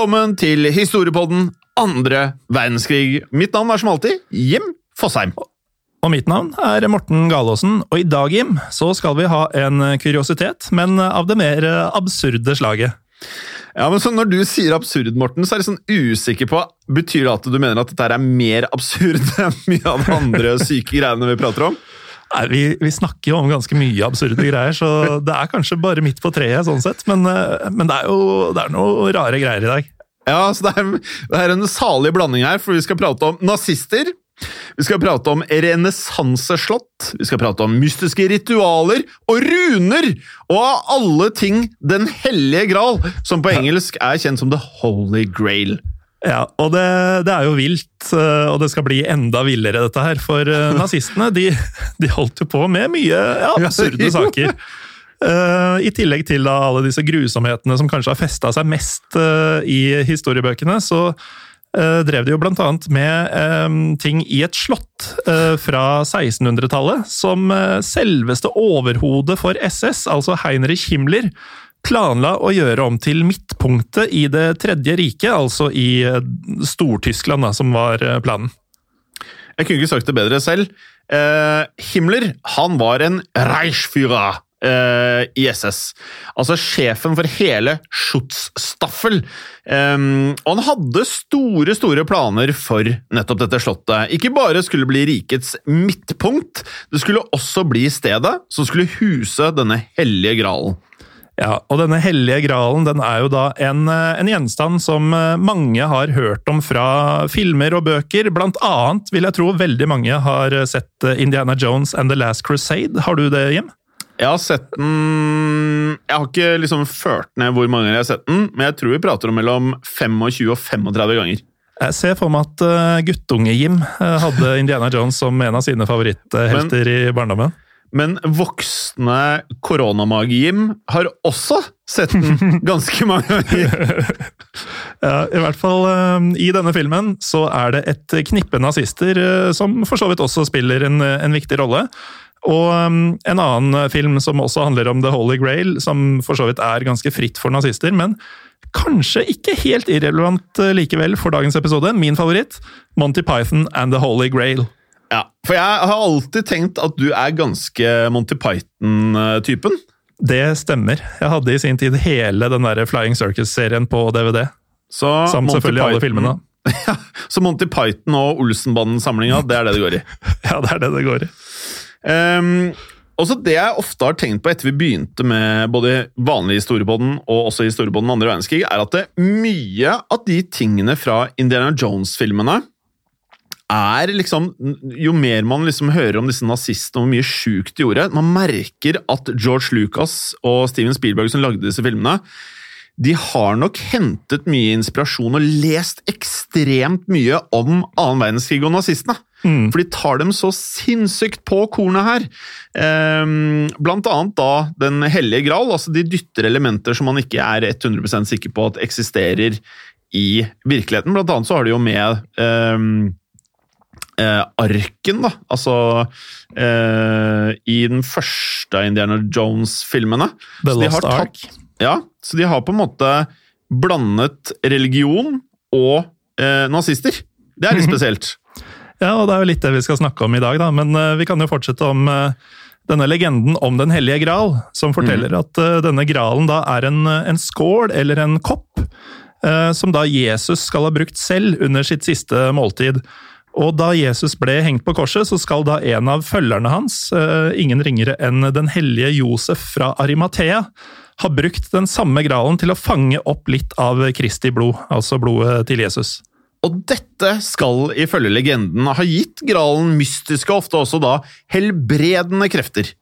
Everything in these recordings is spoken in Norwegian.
Velkommen til Historiepodden andre verdenskrig. Mitt navn er som alltid Jim Fosheim. Og mitt navn er Morten Galaasen, og i dag, Jim, så skal vi ha en kuriositet, men av det mer absurde slaget. Ja, men så Når du sier absurd, Morten, så er jeg sånn usikker på Betyr det at du mener at dette er mer absurd enn mye av de andre syke greiene vi prater om? Nei, vi, vi snakker jo om ganske mye absurde greier, så det er kanskje bare midt på treet, sånn sett. Men, eh, men det er jo det er noe rare greier i dag. Ja, så det er, det er en salig blanding her, for vi skal prate om nazister. Vi skal prate om renessanseslott, vi skal prate om mystiske ritualer og runer! Og av alle ting Den hellige gral, som på engelsk er kjent som The Holy Grail. Ja, og det, det er jo vilt, eh, og det skal bli enda villere, dette her. For eh, nazistene de, de holdt jo på med mye ja, absurde saker. Eh, I tillegg til da alle disse grusomhetene som kanskje har festa seg mest i historiebøkene, så drev de jo blant annet med ting i et slott fra 1600-tallet, som selveste overhodet for SS, altså Heinrich Himmler, planla å gjøre om til midtpunktet i Det tredje riket, altså i Stortyskland, Stor-Tyskland, som var eh, planen. Jeg kunne ikke sagt det bedre selv. Eh, Himmler han var en Reichsführer eh, i SS. Altså sjefen for hele Schutzstaffel. Eh, og han hadde store, store planer for nettopp dette slottet. Ikke bare skulle det bli rikets midtpunkt, det skulle også bli stedet som skulle huse denne hellige gralen. Ja, og denne hellige gralen den er jo da en, eh, en gjenstand som eh, mange har hørt om fra filmer og bøker. Blant annet vil jeg tro veldig mange har sett eh, Indiana Jones and The Last Crusade. Har du det, Jim? Jeg har sett den Jeg har ikke liksom ført ned hvor mange ganger jeg har sett den, men jeg tror vi prater om mellom 25 og 35 ganger. Jeg ser for meg at guttunge-Jim hadde Indiana Jones som en av sine favoritthelter i barndommen. Men voksne koronamagi-Jim har også sett den ganske mange ganger. Ja, I hvert fall eh, i denne filmen så er det et knippe nazister eh, som for så vidt også spiller en, en viktig rolle. Og um, en annen film som også handler om The Holy Grail, som for så vidt er ganske fritt for nazister, men kanskje ikke helt irrelevant eh, likevel for dagens episode. Min favoritt, Monty Python and The Holy Grail. Ja, For jeg har alltid tenkt at du er ganske Monty Python-typen. Det stemmer. Jeg hadde i sin tid hele den der Flying Circus-serien på DVD. Så Samt Monty selvfølgelig alle filmene. Ja, så Monty Python og Olsenbanden-samlinga, det er det det går i. Ja, det er det det går i. Um, også det jeg ofte har tenkt på etter vi begynte med både vanlig historiebånden og også historiebånden andre verdenskrig, er at det, mye av de tingene fra Indiana Jones-filmene er liksom Jo mer man liksom hører om disse nazistene og hvor mye sjukt de gjorde Man merker at George Lucas og Steven Spielberg som lagde disse filmene, de har nok hentet mye inspirasjon og lest ekstremt mye om annen verdenskrig og nazistene. Mm. For de tar dem så sinnssykt på kornet her. Ehm, blant annet da Den hellige gral. altså De dytter elementer som man ikke er 100% sikker på at eksisterer i virkeligheten. Blant annet så har de jo med ehm, eh, arken, da. Altså eh, I den første Indiana Jones-filmene. The Lost har Ark. Ja, så de har på en måte blandet religion og eh, nazister. Det er litt spesielt. Ja, og det er jo litt det vi skal snakke om i dag, da. Men eh, vi kan jo fortsette om eh, denne legenden om Den hellige gral, som forteller at eh, denne gralen da er en, en skål eller en kopp, som da Jesus skal ha brukt selv under sitt siste måltid. Og da Jesus ble hengt på korset, så skal da en av følgerne hans, eh, ingen ringere enn den hellige Josef fra Arimathea, ha brukt den samme gralen til å fange opp litt av Kristi blod, altså blodet til Jesus. Og dette skal ifølge legenden ha gitt gralen mystiske, ofte også da helbredende krefter.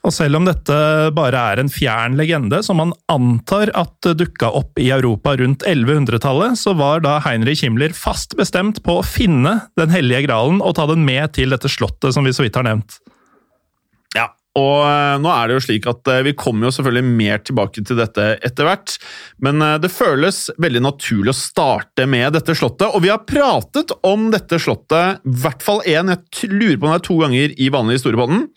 Og selv om dette bare er en fjern legende som man antar at dukka opp i Europa rundt 1100-tallet, så var da Heinrich Himmler fast bestemt på å finne Den hellige gralen og ta den med til dette slottet som vi så vidt har nevnt. Ja, og eh, nå er det jo slik at eh, Vi kommer jo selvfølgelig mer tilbake til dette etter hvert, men eh, det føles veldig naturlig å starte med dette slottet. Og vi har pratet om dette slottet i hvert fall én, jeg lurer på om det er to ganger i vanlig historiepodden.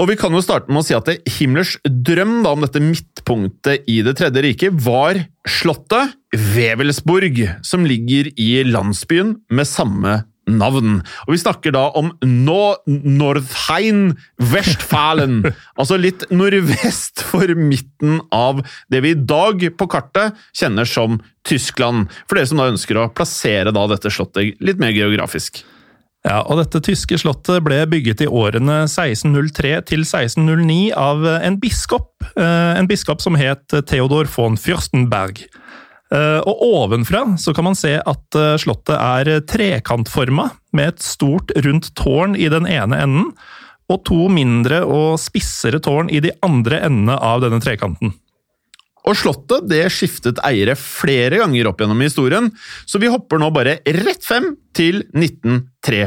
Og vi kan jo starte med å si at Himmlers drøm da, om dette midtpunktet i Det tredje riket var slottet Wewelsburg, som ligger i landsbyen med samme navn. Og Vi snakker da om no Nordheim Westfalen, altså litt nordvest for midten av det vi i dag på kartet kjenner som Tyskland, for dere som da ønsker å plassere da dette slottet litt mer geografisk. Ja, og dette tyske slottet ble bygget i årene 1603 til 1609 av en biskop, eh, en biskop som het Theodor von Fürstenberg. Eh, Og ovenfra så kan man se at eh, slottet er trekantforma, med et stort, rundt tårn i den ene enden, og to mindre og spissere tårn i de andre endene av denne trekanten. Og slottet det skiftet eiere flere ganger opp gjennom historien, så vi hopper nå bare rett frem til 1933,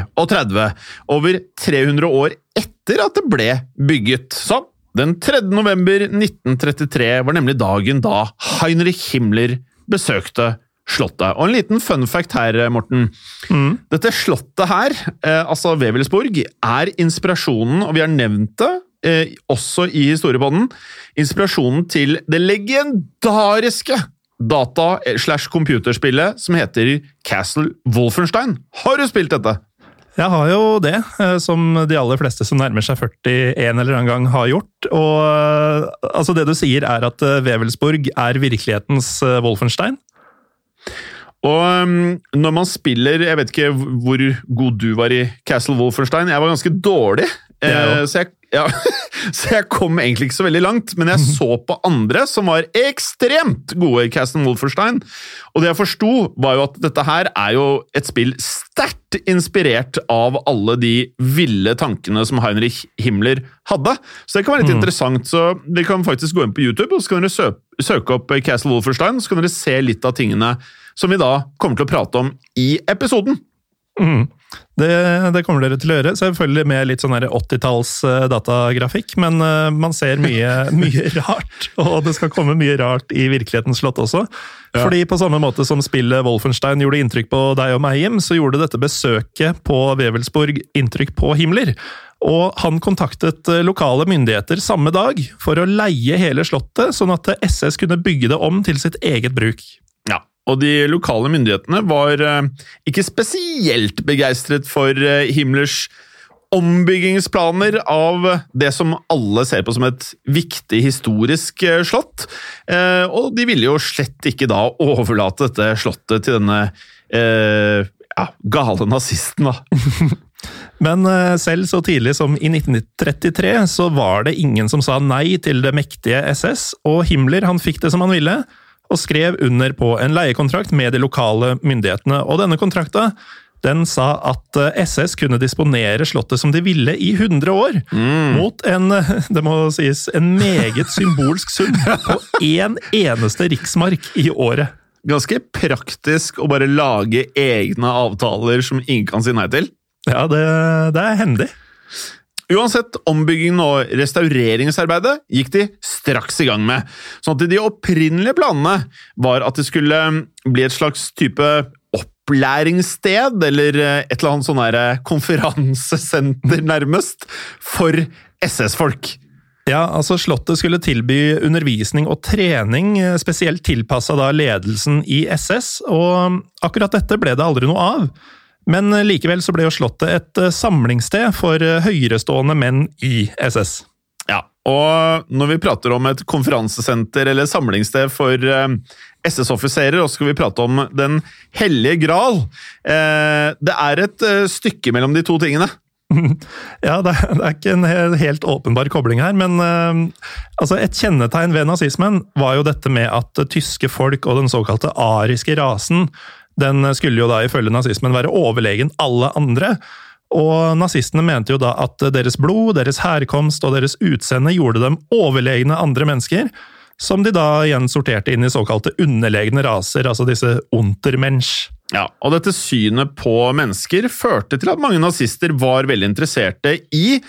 over 300 år etter at det ble bygget. Så den 3. november 1933 var nemlig dagen da Heinrich Himmler besøkte Slottet. Og en liten fun fact her, Morten. Dette slottet her, eh, altså Wewelsburg, er inspirasjonen, og vi har nevnt det eh, også i historiebånden, inspirasjonen til det legendariske data- slash computerspillet som heter Castle Wolfenstein. Har du spilt dette? Jeg har jo det, eh, som de aller fleste som nærmer seg 40 en eller annen gang har gjort. Og eh, altså det du sier er at Wevelsburg er virkelighetens eh, Wolfenstein? Og um, når man spiller Jeg vet ikke hvor god du var i Castle Wolfenstein. Jeg var ganske dårlig, eh, så, jeg, ja, så jeg kom egentlig ikke så veldig langt. Men jeg så på andre som var ekstremt gode i Castle Wolfenstein. Og det jeg forsto, var jo at dette her er jo et spill sterkt inspirert av alle de ville tankene som Heinrich Himmler hadde. Så det kan være litt interessant. Så dere kan faktisk gå inn på YouTube og så kan dere sø søke opp Castle Wolfenstein. Så kan dere se litt av tingene som vi da kommer til å prate om i episoden. Mhm. Det, det kommer dere til å gjøre. Selvfølgelig med litt sånn 80-talls eh, datagrafikk, men eh, man ser mye, mye rart. Og det skal komme mye rart i virkelighetens slott også. Fordi på samme måte som spillet Wolfenstein gjorde inntrykk på deg og meg, Jim, så gjorde dette besøket på Wevelsburg inntrykk på Himmler. Og han kontaktet eh, lokale myndigheter samme dag for å leie hele slottet, sånn at SS kunne bygge det om til sitt eget bruk. Og de lokale myndighetene var eh, ikke spesielt begeistret for eh, Himmlers ombyggingsplaner av det som alle ser på som et viktig historisk eh, slott. Og de ville jo slett ikke da overlate dette slottet til denne ja, gale nazisten, da. Men selv så tidlig som i 1933 så var det ingen som sa nei til det mektige SS, og Himmler han fikk det som han ville, og skrev under på en leiekontrakt med de lokale myndighetene. Og denne kontrakta den sa at eh, SS kunne disponere slottet som de ville i 100 år, mot en, eh, det må sies, en meget symbolsk sum på én eneste riksmark i året. Ganske praktisk å bare lage egne avtaler som ingen kan si nei til. Ja, det, det er hendig. Uansett, ombyggingen og restaureringsarbeidet gikk de straks i gang med. Sånn at de opprinnelige planene var at det skulle bli et slags type opplæringssted, eller eh, et eller annet sånn eh, konferansesenter, nærmest, for SS-folk. Ja, altså Slottet skulle tilby undervisning og trening eh, spesielt tilpassa ledelsen i SS, og akkurat dette ble det aldri noe av. Men eh, likevel så ble jo Slottet et eh, samlingssted for eh, høyerestående menn i SS. Ja, og når vi prater om et konferansesenter eller samlingssted for SS-offiserer, og så skal vi prate om Den hellige gral. Det er et stykke mellom de to tingene. Ja, det er, ikke en helt åpenbar kobling her, men altså et kjennetegn ved nazismen var jo dette med at tyske folk og den såkalte ariske rasen, den skulle jo da ifølge nazismen være overlegen alle andre. Og nazistene mente jo da at deres blod, deres herkomst og deres utseende gjorde dem overlegne andre mennesker, som de da igjen sorterte inn i såkalte underlegne raser, altså disse untermensch. Ja, og dette synet på mennesker førte til at mange nazister var veldig interesserte i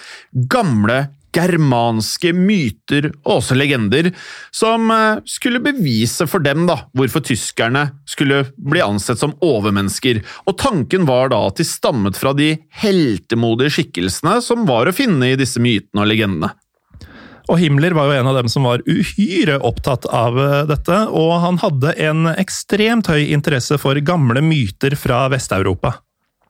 gamle germanske myter og også legender, som eh, skulle bevise for dem da, hvorfor tyskerne skulle bli ansett som overmennesker. Og tanken var da at de stammet fra de heltemodige skikkelsene som var å finne i disse mytene og legendene. Og Himmler var jo en av dem som var uhyre opptatt av eh, dette, og han hadde en ekstremt høy interesse for gamle myter fra Vest-Europa.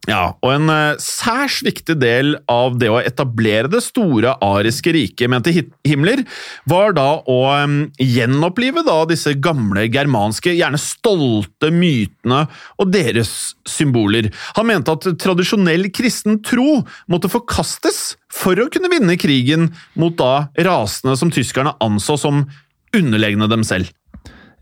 Ja, og en eh, særs viktig del av det å etablere det store ariske riket, mente Himmler, var da å gjenopplive da disse gamle germanske, gjerne stolte mytene og deres symboler. Han mente at tradisjonell kristen tro måtte forkastes for å kunne vinne krigen mot da rasene som tyskerne anså som underlegne dem selv.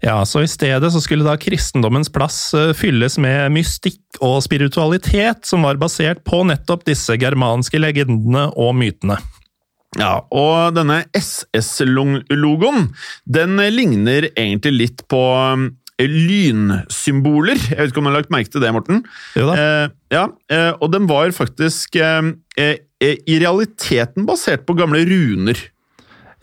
Ja, så I stedet så skulle da kristendommens plass eh, fylles med mystikk og spiritualitet som var basert på nettopp disse germanske legendene og mytene. Ja, og denne SS-logoen, den ligner egentlig litt på um, lynsymboler. Jeg vet ikke om du har lagt merke til det, Morten? Jo da. Eh, ja, eh, og den var faktisk eh, eh, i realiteten basert på gamle runer.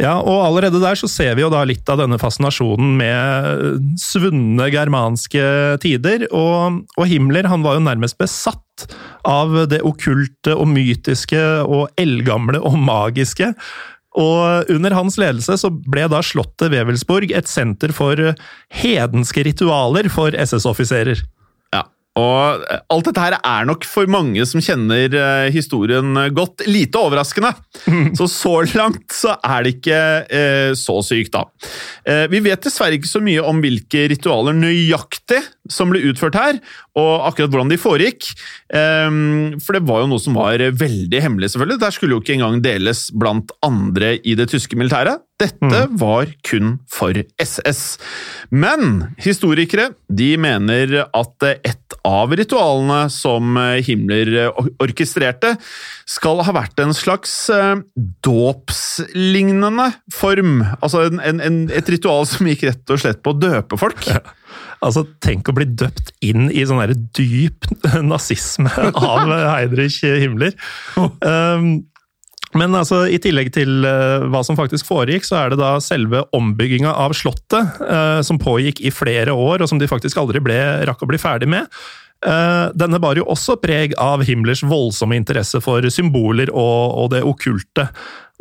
Ja, og allerede der så ser vi jo da litt av denne fascinasjonen med svunne germanske tider, og, og Himmler han var jo nærmest besatt av det okkulte og mytiske og eldgamle og magiske. Og under hans ledelse så ble da slottet Wewelsburg et senter for hedenske ritualer for SS-offiserer. Og eh, alt dette her er nok for mange som kjenner eh, historien godt, lite overraskende. Så så langt så er det ikke eh, så sykt, da. Eh, vi vet dessverre ikke så mye om hvilke ritualer nøyaktig som ble utført her, og akkurat hvordan de foregikk. Eh, for det var jo noe som var veldig hemmelig, selvfølgelig. Der skulle jo ikke engang deles blant andre i det tyske militæret. Dette var kun for SS. Men historikere de mener at et av ritualene som Himmler orkestrerte, skal ha vært en slags eh, dåpslignende form. Altså en, en, et ritual som gikk rett og slett på å døpe folk. Altså, Tenk å bli døpt inn i sånn derre dyp nazisme av Heidrich Himmler. Um, men altså, i tillegg til uh, hva som faktisk foregikk, så er det da selve ombygginga av Slottet, uh, som pågikk i flere år, og som de faktisk aldri ble, rakk å bli ferdig med. Uh, denne bar jo også preg av Himmlers voldsomme interesse for symboler og, og det okkulte.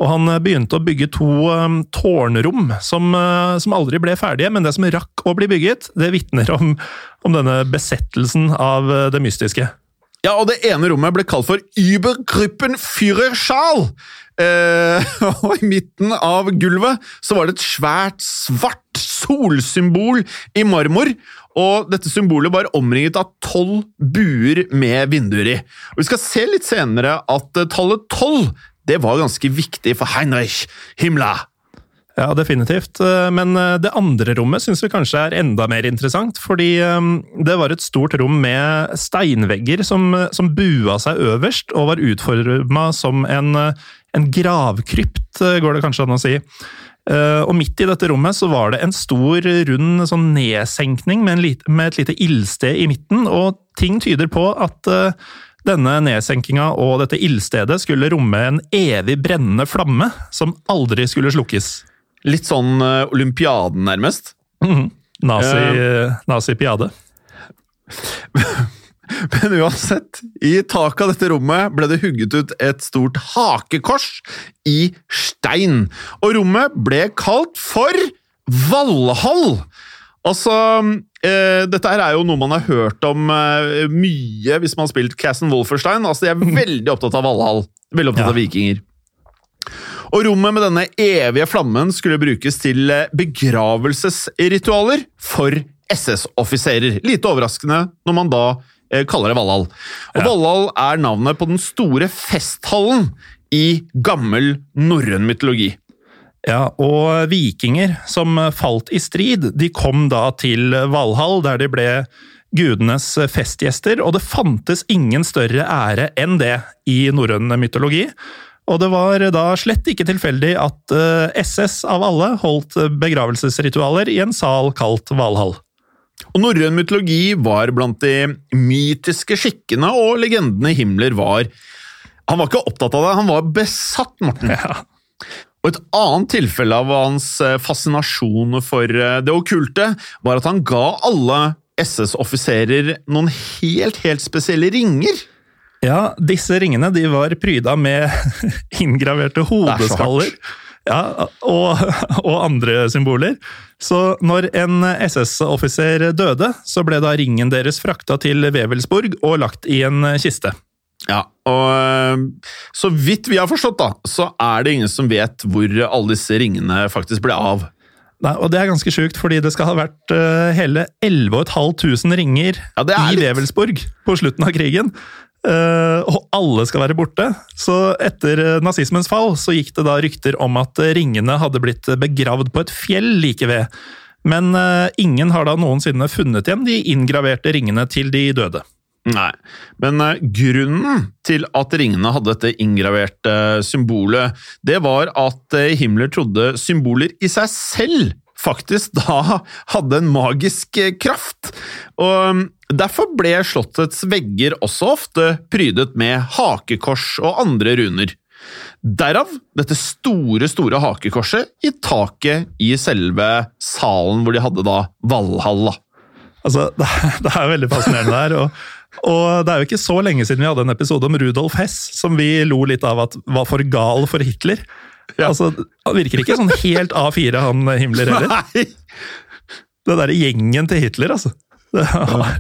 Og han begynte å bygge to um, tårnrom som, uh, som aldri ble ferdige, men det som rakk å bli bygget, det vitner om, om denne besettelsen av det mystiske. Ja, og det ene rommet ble kalt for Übergruppen Führerschal. Eh, og i midten av gulvet så var det et svært, svart solsymbol i marmor. Og dette symbolet var omringet av tolv buer med vinduer i. Og Vi skal se litt senere at eh, tallet tolv det var ganske viktig for Heinrich Himmler. Ja, definitivt. Eh, Men eh, det andre rommet syns vi kanskje er enda mer interessant. Fordi eh, det var et stort rom med steinvegger som, som bua seg øverst, og var utforma som en, en gravkrypt, går det kanskje an å si. Og midt i dette rommet så var det en stor, rund sånn nedsenkning med, lite, med et lite ildsted i midten, og ting tyder på at denne nedsenkinga og dette ildstedet skulle romme en evig brennende flamme som aldri skulle slukkes. Litt sånn uh, Olympiaden, nærmest. Nazi, Nazi-piade. Men uansett, i taket av dette rommet ble det hugget ut et stort hakekors i stein. Og rommet ble kalt for Valhall! Altså, eh, dette her er jo noe man har hørt om eh, mye hvis man har spilt Casson Wolferstein. Altså, de er veldig opptatt av Valhall. Veldig opptatt Ja. av vikinger. Og rommet med denne evige flammen skulle brukes til eh, begravelsesritualer for SS-offiserer. Lite overraskende når man da eh, kaller det Valhall. Og Ja. Valhall er navnet på den store festhallen i gammel norrøn mytologi. Ja, og vikinger som falt i strid, de kom da til Valhall, der de ble gudenes festgjester, og det fantes ingen større ære enn det i norrøn mytologi. Og det var da slett ikke tilfeldig at SS av alle holdt begravelsesritualer i en sal kalt Valhall. Og Norrøn mytologi var blant de mytiske skikkene, og legendene Himmler var Han var ikke opptatt av det, han var besatt, Morten. Ja. Og et annet tilfelle av hans eh, fascinasjon for eh, det okkulte, var at han ga alle SS-offiserer noen helt, helt spesielle ringer. Ja, disse ringene de var pryda med inngraverte hodeskaller. Ja, og, og andre symboler. Så når en SS-offiser døde, så ble da ringen deres frakta til Wewelsburg og lagt i en kiste. Ja, og øh, så vidt vi har forstått, da, så er det ingen som vet hvor alle disse ringene faktisk ble av. Nei, og det er ganske sjukt, fordi det skal ha vært uh, hele 11 500 ringer Ja, i litt- Wewelsburg på slutten av krigen. Uh, og alle skal være borte. Så etter nazismens fall så gikk det da rykter om at ringene hadde blitt begravd på et fjell like ved. Men uh, ingen har da noensinne funnet igjen de inngraverte ringene til de døde. Nei, men øh, grunnen til at ringene hadde dette inngraverte symbolet, det var at øh, Himmler trodde symboler i seg selv faktisk da hadde en magisk kraft. Og øh, derfor ble slottets vegger også ofte prydet med hakekors og andre runer. Derav dette store, store hakekorset i taket i selve salen hvor de hadde da Valhalla. Altså, det er veldig fascinerende der. Og, og det er jo ikke så lenge siden vi hadde en episode om Rudolf Hess, som vi lo litt av at var for gal for Hitler. Altså, Han virker ikke sånn helt A4, han Himmler heller. Nei! Det derre gjengen til Hitler, altså. Det var,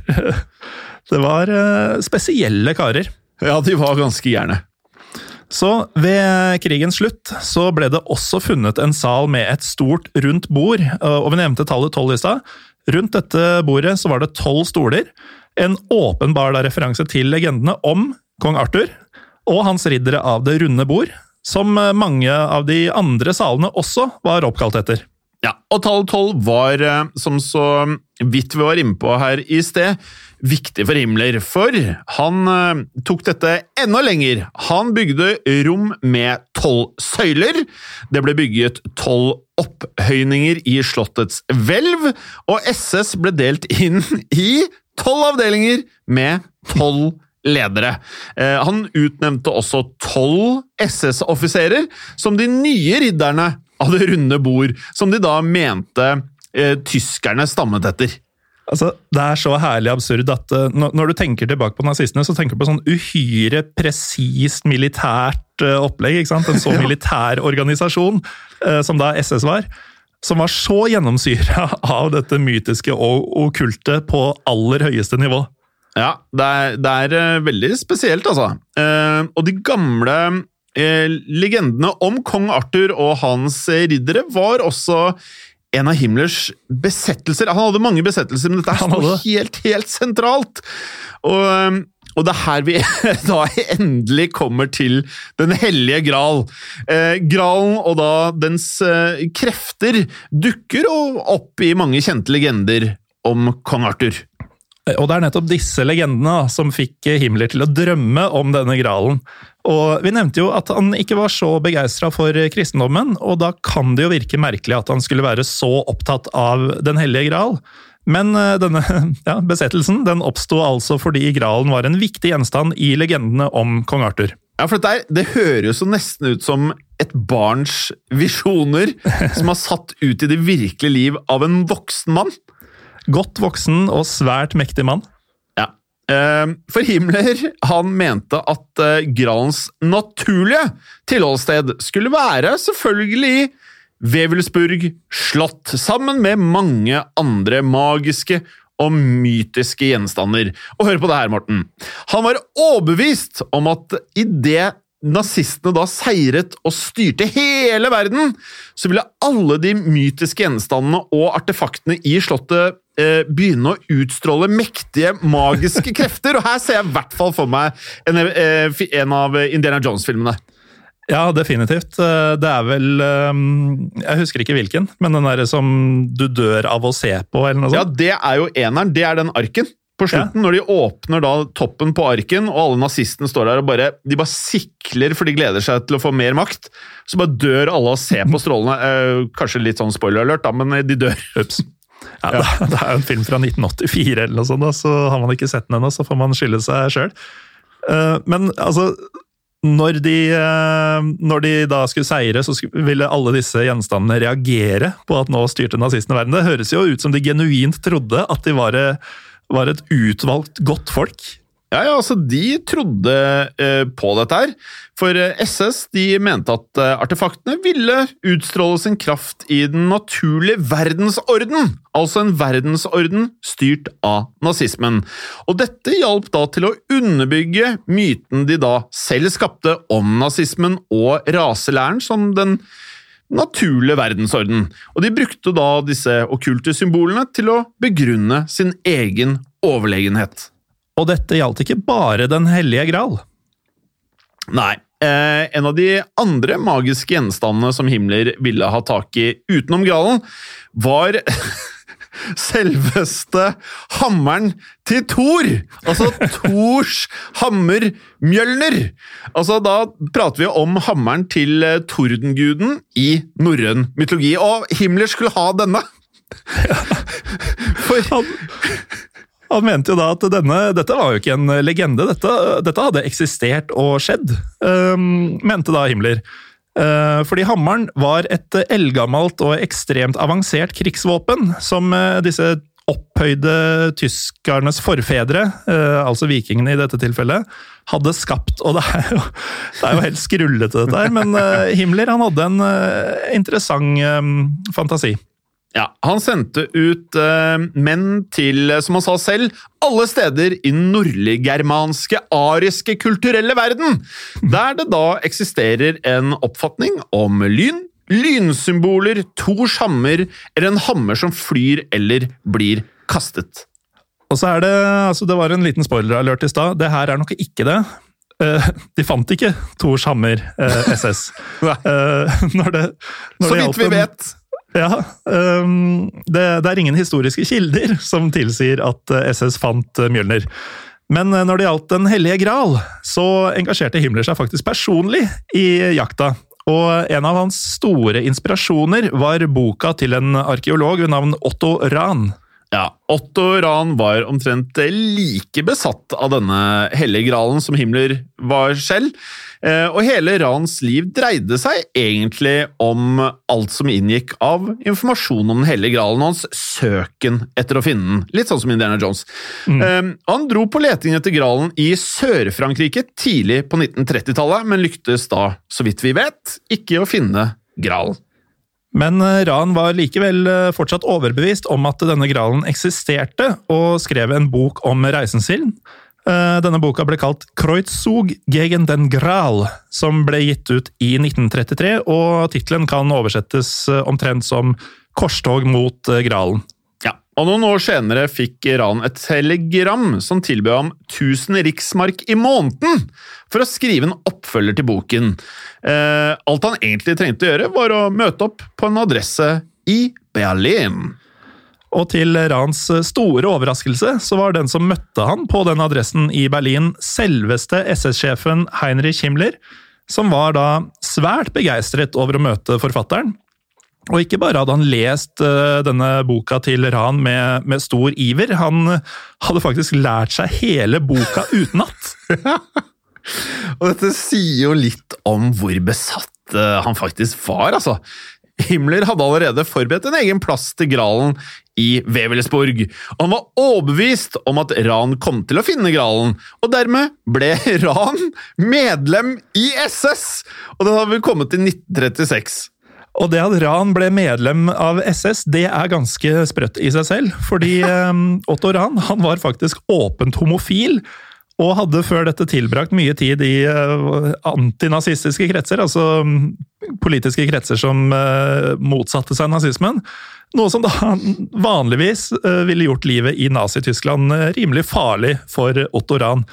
det var eh, spesielle karer. Ja, de var ganske gjerne. Så ved krigens slutt så ble det også funnet en sal med et stort, rundt bord, og vi nevnte tallet tolv i stad. Rundt dette bordet så var det tolv stoler, en åpenbar referanse til legendene om kong Arthur og hans riddere av det runde bord, som mange av de andre salene også var oppkalt etter. Ja, og tallet tolv var, eh, som så vidt vi var inne på her i sted, viktig for Himmler, for han eh, tok dette enda lenger. Han bygde rom med tolv søyler. Det ble bygget tolv opphøyninger i slottets hvelv, og SS ble delt inn i tolv avdelinger med tolv ledere. Eh, Han utnevnte også tolv SS-offiserer som de nye ridderne av det runde bord, som de da mente eh, tyskerne stammet etter. Altså, Det er så herlig absurd at uh, når, når du tenker tilbake på nazistene, så tenker du på sånn uhyre presist militært uh, opplegg. ikke sant? En så militær organisasjon uh, som da SS var. Som var så gjennomsyra av dette mytiske og okkulte på aller høyeste nivå. Ja, det er, det er eh, veldig spesielt, altså. Eh, og de gamle eh, legendene om kong Arthur og hans riddere var også en av Himmlers besettelser. Han hadde mange besettelser, men dette er sto helt, helt sentralt. Og, eh, og det er her vi da endelig kommer til Den hellige gral. Eh, gralen og da dens eh, krefter dukker opp i mange kjente legender om kong Arthur. Og det er nettopp disse legendene som fikk Himmler til å drømme om denne gralen. Og Vi nevnte jo at han ikke var så begeistra for kristendommen, og da kan det jo virke merkelig at han skulle være så opptatt av Den hellige gral. Men eh, denne ja, besettelsen den oppsto altså fordi gralen var en viktig gjenstand i legendene om kong Arthur. Ja, for dette er, Det høres jo nesten ut som et barns visjoner som har satt ut i det virkelige liv av en voksen mann. Godt voksen og svært mektig mann. Ja. Eh, For Himmler han mente at eh, Gralens naturlige tilholdssted skulle være selvfølgelig Wewelsburg slott, sammen med mange andre magiske og mytiske gjenstander. Og hør på det her, Morten. Han var overbevist om at idet nazistene da seiret og styrte hele verden, så ville alle de mytiske gjenstandene og artefaktene i slottet eh, begynne å utstråle mektige, magiske krefter. Og her ser jeg i hvert fall for meg en, eh, en av Indiana Jones-filmene. Ja, definitivt. Eh, Det er vel eh, Jeg husker ikke hvilken, men den derre som du dør av å se på, eller noe sånt. Ja, det er jo eneren. Det er den arken. På slutten, når de åpner da toppen på arken, og alle nazistene står der og bare de bare sikler for de gleder seg til å få mer makt, så bare dør alle og ser på strålene. Eh, kanskje litt sånn spoiler alert, da, men de dør. Ups. Ja, det, det er jo en film fra 1984, eller noe sånt, da, så har man ikke sett den ennå, så får man skylde seg sjøl. Men altså når de, eh, når de da skulle seire, så ville alle disse gjenstandene reagere på at nå styrte nazistene verden. Det høres jo ut som de genuint trodde at de var, eh, var et utvalgt godt folk. Ja, ja, altså De trodde eh, på dette her. For eh, SS de mente at eh, artefaktene ville utstråle sin kraft i den naturlige verdensorden. Altså en verdensorden styrt av nazismen. Og dette hjalp da til å underbygge myten de da selv skapte om nazismen og raselæren som den naturlige verdensorden. Og de brukte da disse okkulte symbolene til å begrunne sin egen overlegenhet. Og dette gjaldt ikke bare Den hellige gral. Nei. Eh, en av de andre magiske gjenstandene som Himmler ville ha tak i utenom gralen, var selveste hammeren til Thor! Altså Thors hammer Mjølner! Altså, da prater vi om hammeren til eh, tordenguden i norrøn mytologi, og Himmler skulle ha denne! For Han, mente jo da at denne, dette var jo ikke en legende, dette, dette hadde eksistert og skjedd, um, mente da Himmler. Uh, fordi hammeren var et eldgammelt og ekstremt avansert krigsvåpen som uh, disse opphøyde tyskernes forfedre, uh, altså vikingene i dette tilfellet, hadde skapt. Og det er jo, det er jo helt skrullete dette her, men Himmler han hadde en interessant um, fantasi. Ja, Han sendte ut eh, menn til, som han sa selv, alle steder i den nordliggermanske, ariske kulturelle verden, der det da eksisterer en oppfatning om lyn, lynsymboler, to hammer eller en hammer som flyr eller blir kastet. Og så er det, altså det var en liten spoiler-alert i stad. Det her er nok ikke det. Uh, de fant ikke Tors hammer, uh, SS. Nei. Eh, når det, når Så vidt vi vet. Ja, um, det, det er ingen historiske kilder som tilsier at eh, SS fant eh, Mjølner. Men eh, når det gjaldt Den hellige gral, så engasjerte Himmler seg faktisk personlig i jakta. Og en av hans store inspirasjoner var boka til en arkeolog ved navn Otto Rahn. Ja, Otto Rahn var omtrent like besatt av denne hellige gralen som Himmler var selv. Eh, Og hele Rahns liv dreide seg egentlig om alt som inngikk av informasjon om den hellige gralen og hans søken etter å finne den. Litt sånn som Indiana Jones. Mm. Han dro på leting etter gralen i Sør-Frankrike tidlig på 1930-tallet, men lyktes da, så vidt vi vet, ikke å finne gralen. Men Ran Rahn var likevel eh, fortsatt overbevist om at denne gralen eksisterte, og skrev en bok om reisen sin. Eh, Denne boka ble kalt Kreutzug gegen den Gral, som ble gitt ut i 1933, og tittelen kan oversettes eh, omtrent som Korstog mot eh, Gralen. Og noen år senere fikk Ran et telegram som tilbød ham 1000 riksmark i måneden for å skrive en oppfølger til boken. Eh, alt han egentlig trengte å gjøre, var å møte opp på en adresse i Berlin. Og til Rans store overraskelse så var den som møtte han på den adressen i Berlin, selveste SS-sjefen Heinrich Himmler, som var da svært begeistret over å møte forfatteren. Og ikke bare hadde han lest eh, denne boka til Ran med, med stor iver, han hadde faktisk lært seg hele boka utenat. Og dette sier jo litt om hvor besatt eh, han faktisk var, altså. Himmler hadde allerede forberedt en egen plass til Gralen i Wewelsburg, og han var overbevist om at Ran kom til å finne Gralen, og dermed ble Ran medlem i SS! Og den hadde vel kommet til 1936. Og det at Rahn ble medlem av SS, det er ganske sprøtt i seg selv. Fordi eh, Otto Rahn han var faktisk åpent homofil, og hadde før dette tilbrakt mye tid i eh, antinazistiske kretser, altså mm, politiske kretser som eh, motsatte seg nazismen. Noe som da vanligvis eh, ville gjort livet i Nazi-Tyskland rimelig farlig for Otto Rahn.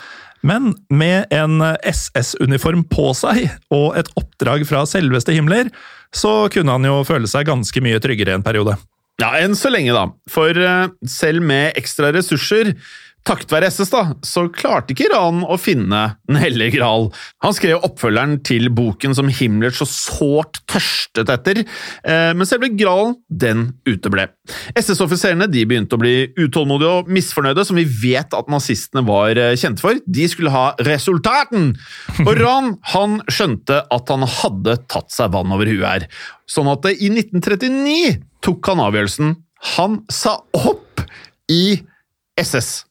Men med en SS-uniform på seg og et oppdrag fra selveste Himmler, så kunne han jo føle seg ganske mye tryggere en periode. Ja, enn så lenge, da. For eh, selv med ekstra ressurser Takket være SS da, så klarte ikke Iran å finne Den hellige gral. Han skrev oppfølgeren til boken som Himmler så sårt tørstet etter, eh, men selve gralen den uteble. SS-offiserene de begynte å bli utålmodige og misfornøyde, som vi vet at nazistene var eh, kjente for. De skulle ha resultaten! Og Ran han skjønte at han hadde tatt seg vann over huet her. Sånn at i 1939 tok han avgjørelsen. Han sa opp i SS.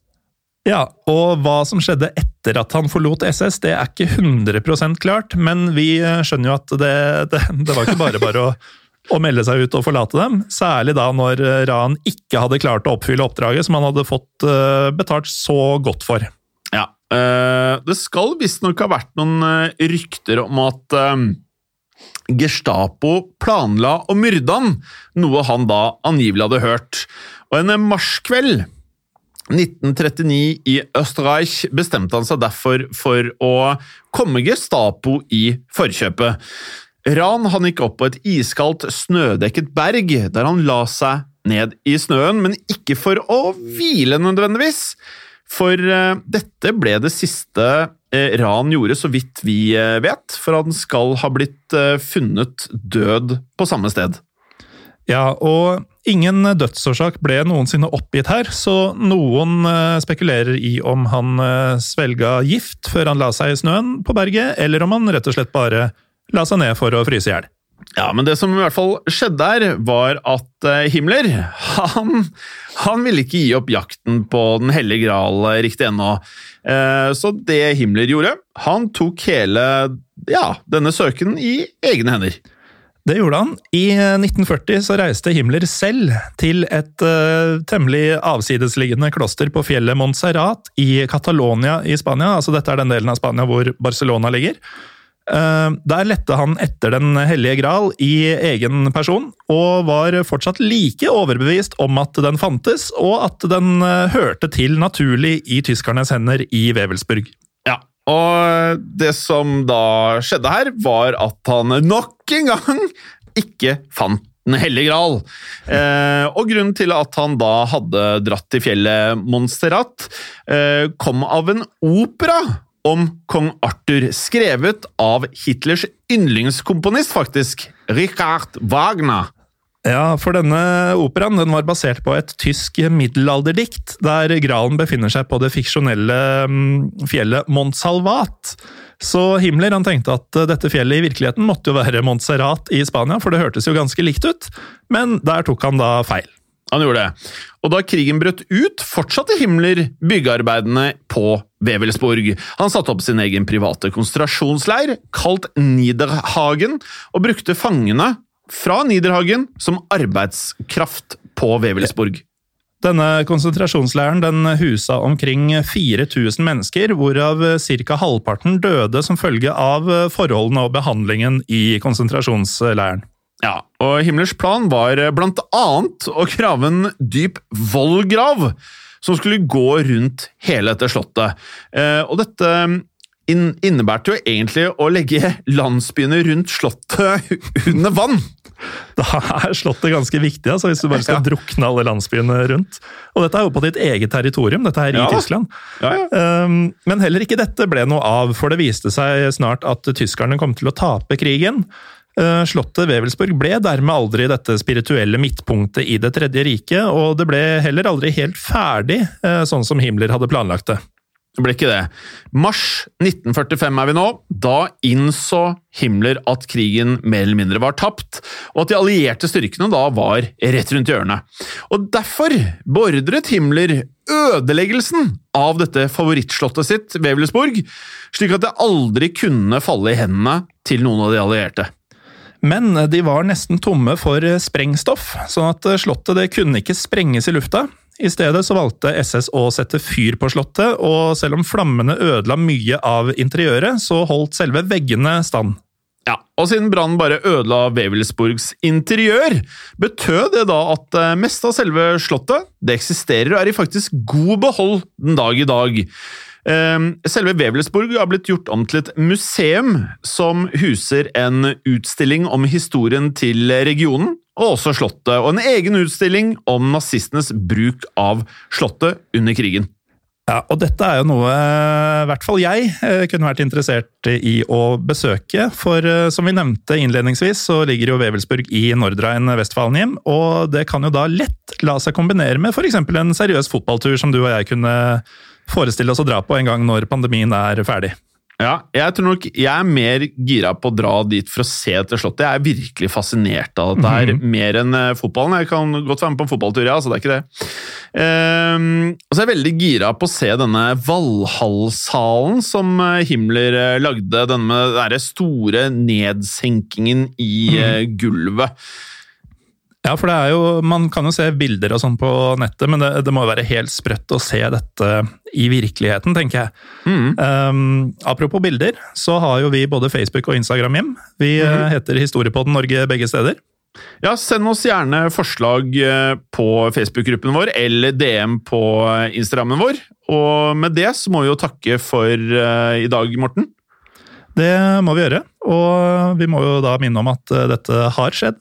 Ja, og hva som skjedde etter at han forlot SS, det er ikke 100% klart, men vi eh, skjønner jo at det, det, det var ikke bare bare å, å, melde seg ut og forlate dem. Særlig da når eh, Ran ikke hadde klart å oppfylle oppdraget som han hadde fått uh, betalt så godt for. Ja, det skal visstnok ha vært noen rykter om at Gestapo planla å myrde han, noe han da angivelig hadde hørt. Og en marskveld 1939 i Østerreich bestemte han seg derfor for å komme Gestapo i forkjøpet. Ran han gikk opp på et iskaldt, snødekket berg, der han la seg ned i snøen, men ikke for å hvile nødvendigvis. For uh, dette ble det siste uh, Ran gjorde, så vidt vi uh, vet, for han skal ha blitt funnet død på samme sted. Ja, og ingen dødsårsak ble noensinne oppgitt her, så noen eh, spekulerer i om han eh, svelga gift før han la seg i snøen på berget, eller om han rett og slett bare la seg ned for å fryse i hjel. Ja, men det som i hvert fall skjedde her, var at eh, Himmler han, han ville ikke gi opp jakten på Den hellige gral riktig ennå. Så det Himmler gjorde, han tok hele ja, denne søken i egne hender. Det gjorde han. I 1940 så reiste Himmler selv til et uh, temmelig avsidesliggende kloster på fjellet Montserrat i Catalonia i Spania. Altså dette er den delen av Spania hvor Barcelona ligger. Uh, der lette han etter Den hellige gral i egen person, og var fortsatt like overbevist om at den fantes, og at den uh, hørte til naturlig i tyskernes hender i Wevelsburg. Og det som da skjedde her, var at han nok en gang ikke fant Den hellige gral. Eh, og grunnen til at han da hadde dratt til fjellet Monsterat, eh, kom av en opera om kong Arthur, skrevet av Hitlers yndlingskomponist, faktisk, Richard Wagner. Ja, for denne operaen den var basert på et tysk middelalderdikt, der gralen befinner seg på det fiksjonelle mm, fjellet Montsalvat. Så Himmler han tenkte at dette fjellet i virkeligheten måtte jo være Montserrat i Spania, for det hørtes jo ganske likt ut, men der tok han da feil. Han gjorde det. Og da krigen brøt ut, fortsatte Himmler byggearbeidene på Wewelsburg. Han satte opp sin egen private konsentrasjonsleir, kalt Niederhagen, og brukte fangene fra Niederhagen som arbeidskraft på Wewelsburg. Denne konsentrasjonsleiren den husa omkring 4000 mennesker, hvorav ca. halvparten døde som følge av forholdene og behandlingen i konsentrasjonsleiren. Ja, og Himmlers plan var blant annet å krave en dyp vollgrav som skulle gå rundt hele dette slottet. Eh, og dette innebærte jo egentlig å legge landsbyene rundt slottet under vann. Da er Slottet ganske viktig, altså, hvis du bare skal ja. drukne alle landsbyene rundt. Og dette er jo på ditt eget territorium, dette her i ja. Tyskland. Ja, um, men heller ikke dette ble noe av, for det viste seg snart at tyskerne kom til å tape krigen. Uh, slottet Wevelsburg ble dermed aldri dette spirituelle midtpunktet i Det tredje riket, og det ble heller aldri helt ferdig, uh, sånn som Himmler hadde planlagt det. Det ble ikke det. Mars 1945 er vi nå. Da innså Himmler at krigen mer eller mindre var tapt, og at de allierte styrkene da var rett rundt hjørnet. Og Derfor beordret Himmler ødeleggelsen av dette favorittslottet sitt, Wewelsburg, slik at det aldri kunne falle i hendene til noen av de allierte. Men de var nesten tomme for sprengstoff, sånn at slottet det kunne ikke sprenges i lufta. I stedet så valgte SS å sette fyr på slottet, og selv om flammene ødela mye av interiøret, så holdt selve veggene stand. Ja, og siden brannen bare ødela Wevelsburgs interiør, betød det da at det meste av selve slottet det eksisterer og er i faktisk god behold den dag i dag. Eh, Selve Wewelsburg har blitt gjort om til et museum som huser en utstilling om historien til regionen, og også Slottet, og en egen utstilling om nazistenes bruk av Slottet under krigen. Ja, og dette er jo noe eh, i hvert fall jeg eh, kunne vært interessert i å besøke. For eh, som vi nevnte innledningsvis, så ligger jo Wewelsburg i Nordrhein-Westfalenhjem. Og det kan jo da lett la seg kombinere med f.eks. en seriøs fotballtur som du og jeg kunne forestille oss å dra på en gang når pandemien er ferdig. Ja, jeg tror nok jeg er mer gira på å dra dit for å se dette slottet. Jeg er virkelig fascinert av dette her, mer enn eh, fotballen. Jeg kan godt være med på en fotballtur, ja, så det er ikke det. Um, og så er jeg veldig gira på å se denne Valhall-salen som eh, Himmler eh, lagde. Denne med den store nedsenkingen i eh, gulvet. Ja, for det er jo, Man kan jo se bilder og sånn på nettet, men det, det må jo være helt sprøtt å se dette i virkeligheten, tenker jeg. Mm. Um, apropos bilder, så har jo vi både Facebook og Instagram hjem. Vi mm. heter Historiepodden Norge begge steder. Ja, send oss gjerne forslag eh, på Facebook-gruppen vår eller DM på Instagrammen vår. Og med det så må vi jo takke for eh, i dag, Morten. Det må vi gjøre, og vi må jo da minne om at dette har skjedd.